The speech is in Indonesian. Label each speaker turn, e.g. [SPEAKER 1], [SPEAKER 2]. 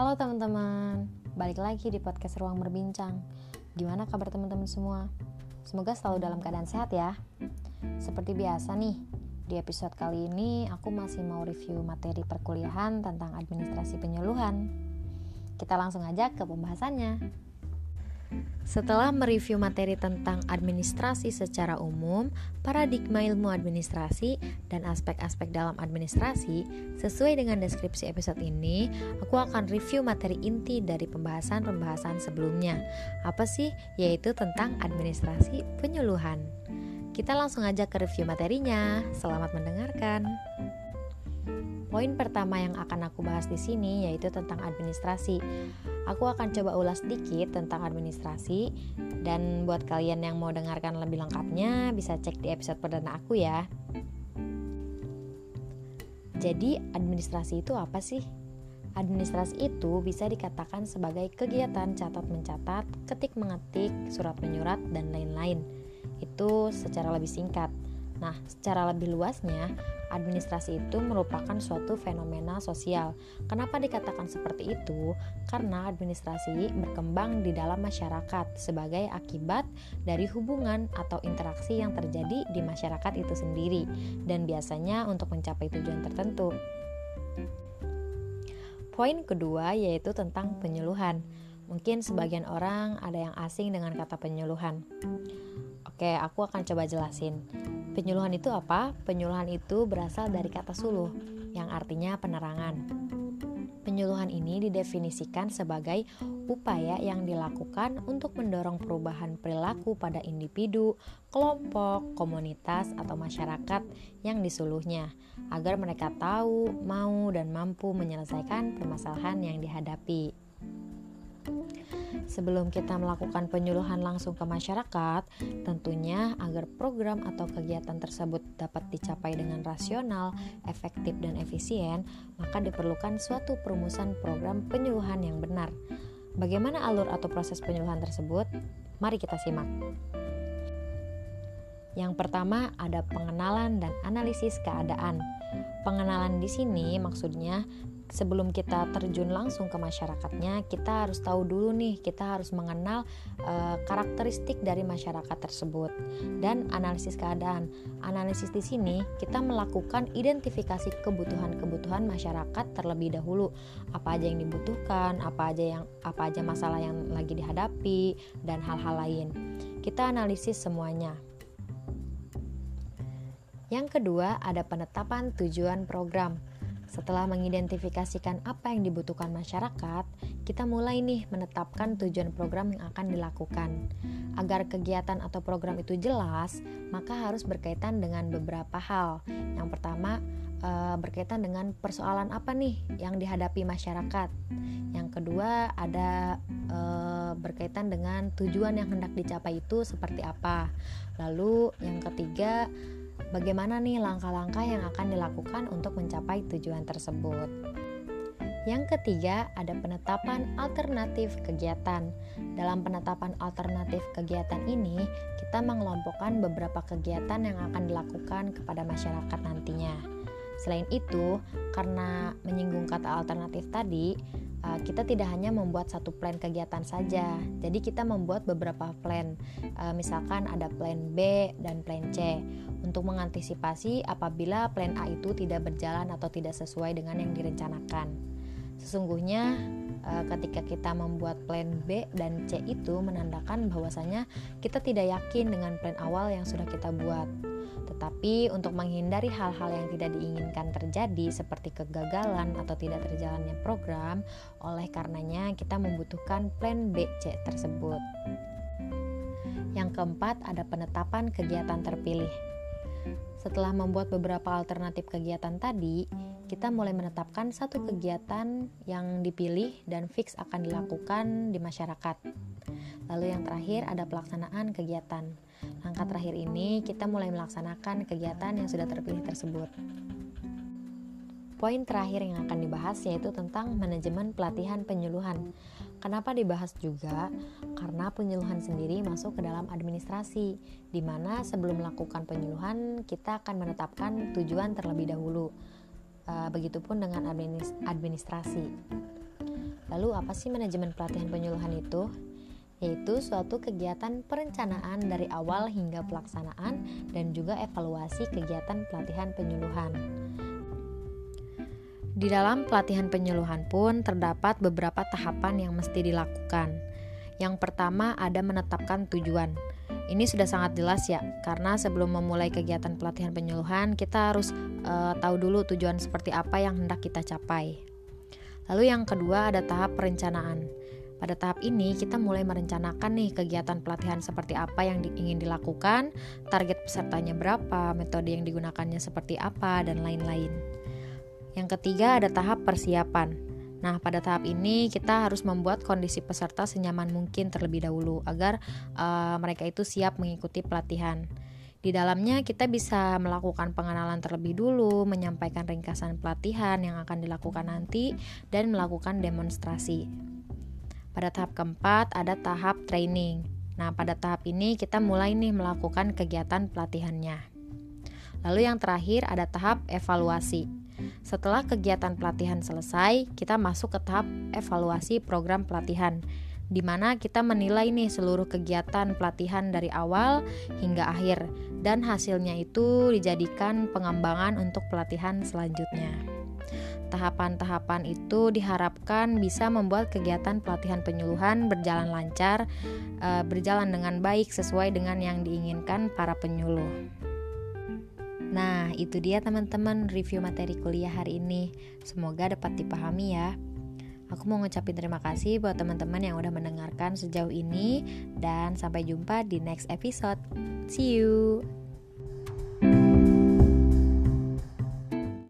[SPEAKER 1] Halo teman-teman, balik lagi di podcast Ruang Berbincang. Gimana kabar teman-teman semua? Semoga selalu dalam keadaan sehat ya. Seperti biasa nih, di episode kali ini aku masih mau review materi perkuliahan tentang administrasi penyuluhan. Kita langsung aja ke pembahasannya. Setelah mereview materi tentang administrasi secara umum, paradigma ilmu administrasi, dan aspek-aspek dalam administrasi, sesuai dengan deskripsi episode ini, aku akan review materi inti dari pembahasan-pembahasan sebelumnya. Apa sih? Yaitu tentang administrasi penyuluhan. Kita langsung aja ke review materinya. Selamat mendengarkan. Poin pertama yang akan aku bahas di sini yaitu tentang administrasi. Aku akan coba ulas sedikit tentang administrasi dan buat kalian yang mau dengarkan lebih lengkapnya bisa cek di episode perdana aku ya. Jadi, administrasi itu apa sih? Administrasi itu bisa dikatakan sebagai kegiatan catat mencatat, ketik mengetik, surat menyurat dan lain-lain. Itu secara lebih singkat. Nah, secara lebih luasnya, administrasi itu merupakan suatu fenomena sosial. Kenapa dikatakan seperti itu? Karena administrasi berkembang di dalam masyarakat sebagai akibat dari hubungan atau interaksi yang terjadi di masyarakat itu sendiri dan biasanya untuk mencapai tujuan tertentu. Poin kedua yaitu tentang penyuluhan. Mungkin sebagian orang ada yang asing dengan kata penyuluhan. Oke, aku akan coba jelasin. Penyuluhan itu apa? Penyuluhan itu berasal dari kata suluh, yang artinya penerangan. Penyuluhan ini didefinisikan sebagai upaya yang dilakukan untuk mendorong perubahan perilaku pada individu, kelompok, komunitas, atau masyarakat yang disuluhnya, agar mereka tahu, mau, dan mampu menyelesaikan permasalahan yang dihadapi. Sebelum kita melakukan penyuluhan langsung ke masyarakat, tentunya agar program atau kegiatan tersebut dapat dicapai dengan rasional, efektif, dan efisien, maka diperlukan suatu perumusan program penyuluhan yang benar. Bagaimana alur atau proses penyuluhan tersebut? Mari kita simak. Yang pertama ada pengenalan dan analisis keadaan. Pengenalan di sini maksudnya sebelum kita terjun langsung ke masyarakatnya, kita harus tahu dulu nih, kita harus mengenal e, karakteristik dari masyarakat tersebut dan analisis keadaan. Analisis di sini kita melakukan identifikasi kebutuhan-kebutuhan masyarakat terlebih dahulu, apa aja yang dibutuhkan, apa aja yang apa aja masalah yang lagi dihadapi dan hal-hal lain. Kita analisis semuanya. Yang kedua, ada penetapan tujuan program. Setelah mengidentifikasikan apa yang dibutuhkan masyarakat, kita mulai nih menetapkan tujuan program yang akan dilakukan. Agar kegiatan atau program itu jelas, maka harus berkaitan dengan beberapa hal. Yang pertama, e, berkaitan dengan persoalan apa nih yang dihadapi masyarakat. Yang kedua, ada e, berkaitan dengan tujuan yang hendak dicapai itu seperti apa. Lalu, yang ketiga, bagaimana nih langkah-langkah yang akan dilakukan untuk mencapai tujuan tersebut. Yang ketiga, ada penetapan alternatif kegiatan. Dalam penetapan alternatif kegiatan ini, kita mengelompokkan beberapa kegiatan yang akan dilakukan kepada masyarakat nantinya. Selain itu, karena menyinggung kata alternatif tadi, uh, kita tidak hanya membuat satu plan kegiatan saja. Jadi kita membuat beberapa plan. Uh, misalkan ada plan B dan plan C untuk mengantisipasi apabila plan A itu tidak berjalan atau tidak sesuai dengan yang direncanakan. Sesungguhnya uh, ketika kita membuat plan B dan C itu menandakan bahwasanya kita tidak yakin dengan plan awal yang sudah kita buat. Tetapi untuk menghindari hal-hal yang tidak diinginkan terjadi seperti kegagalan atau tidak terjalannya program, oleh karenanya kita membutuhkan plan B C tersebut. Yang keempat ada penetapan kegiatan terpilih. Setelah membuat beberapa alternatif kegiatan tadi, kita mulai menetapkan satu kegiatan yang dipilih dan fix akan dilakukan di masyarakat. Lalu yang terakhir ada pelaksanaan kegiatan. Langkah terakhir ini kita mulai melaksanakan kegiatan yang sudah terpilih tersebut. Poin terakhir yang akan dibahas yaitu tentang manajemen pelatihan penyuluhan. Kenapa dibahas juga? Karena penyuluhan sendiri masuk ke dalam administrasi, di mana sebelum melakukan penyuluhan kita akan menetapkan tujuan terlebih dahulu. E, begitupun dengan administrasi. Lalu apa sih manajemen pelatihan penyuluhan itu? Yaitu suatu kegiatan perencanaan dari awal hingga pelaksanaan dan juga evaluasi kegiatan pelatihan penyuluhan. Di dalam pelatihan penyuluhan pun terdapat beberapa tahapan yang mesti dilakukan. Yang pertama ada menetapkan tujuan. Ini sudah sangat jelas ya, karena sebelum memulai kegiatan pelatihan penyuluhan, kita harus uh, tahu dulu tujuan seperti apa yang hendak kita capai. Lalu yang kedua ada tahap perencanaan. Pada tahap ini kita mulai merencanakan nih kegiatan pelatihan seperti apa yang di, ingin dilakukan, target pesertanya berapa, metode yang digunakannya seperti apa, dan lain-lain. Yang ketiga ada tahap persiapan. Nah, pada tahap ini kita harus membuat kondisi peserta senyaman mungkin terlebih dahulu agar uh, mereka itu siap mengikuti pelatihan. Di dalamnya kita bisa melakukan pengenalan terlebih dulu, menyampaikan ringkasan pelatihan yang akan dilakukan nanti dan melakukan demonstrasi. Pada tahap keempat ada tahap training. Nah, pada tahap ini kita mulai nih melakukan kegiatan pelatihannya. Lalu yang terakhir ada tahap evaluasi. Setelah kegiatan pelatihan selesai, kita masuk ke tahap evaluasi program pelatihan di mana kita menilai nih seluruh kegiatan pelatihan dari awal hingga akhir dan hasilnya itu dijadikan pengembangan untuk pelatihan selanjutnya. Tahapan-tahapan itu diharapkan bisa membuat kegiatan pelatihan penyuluhan berjalan lancar, eh, berjalan dengan baik sesuai dengan yang diinginkan para penyuluh. Nah, itu dia teman-teman review materi kuliah hari ini. Semoga dapat dipahami ya. Aku mau ngucapin terima kasih buat teman-teman yang udah mendengarkan sejauh ini dan sampai jumpa di next episode. See you.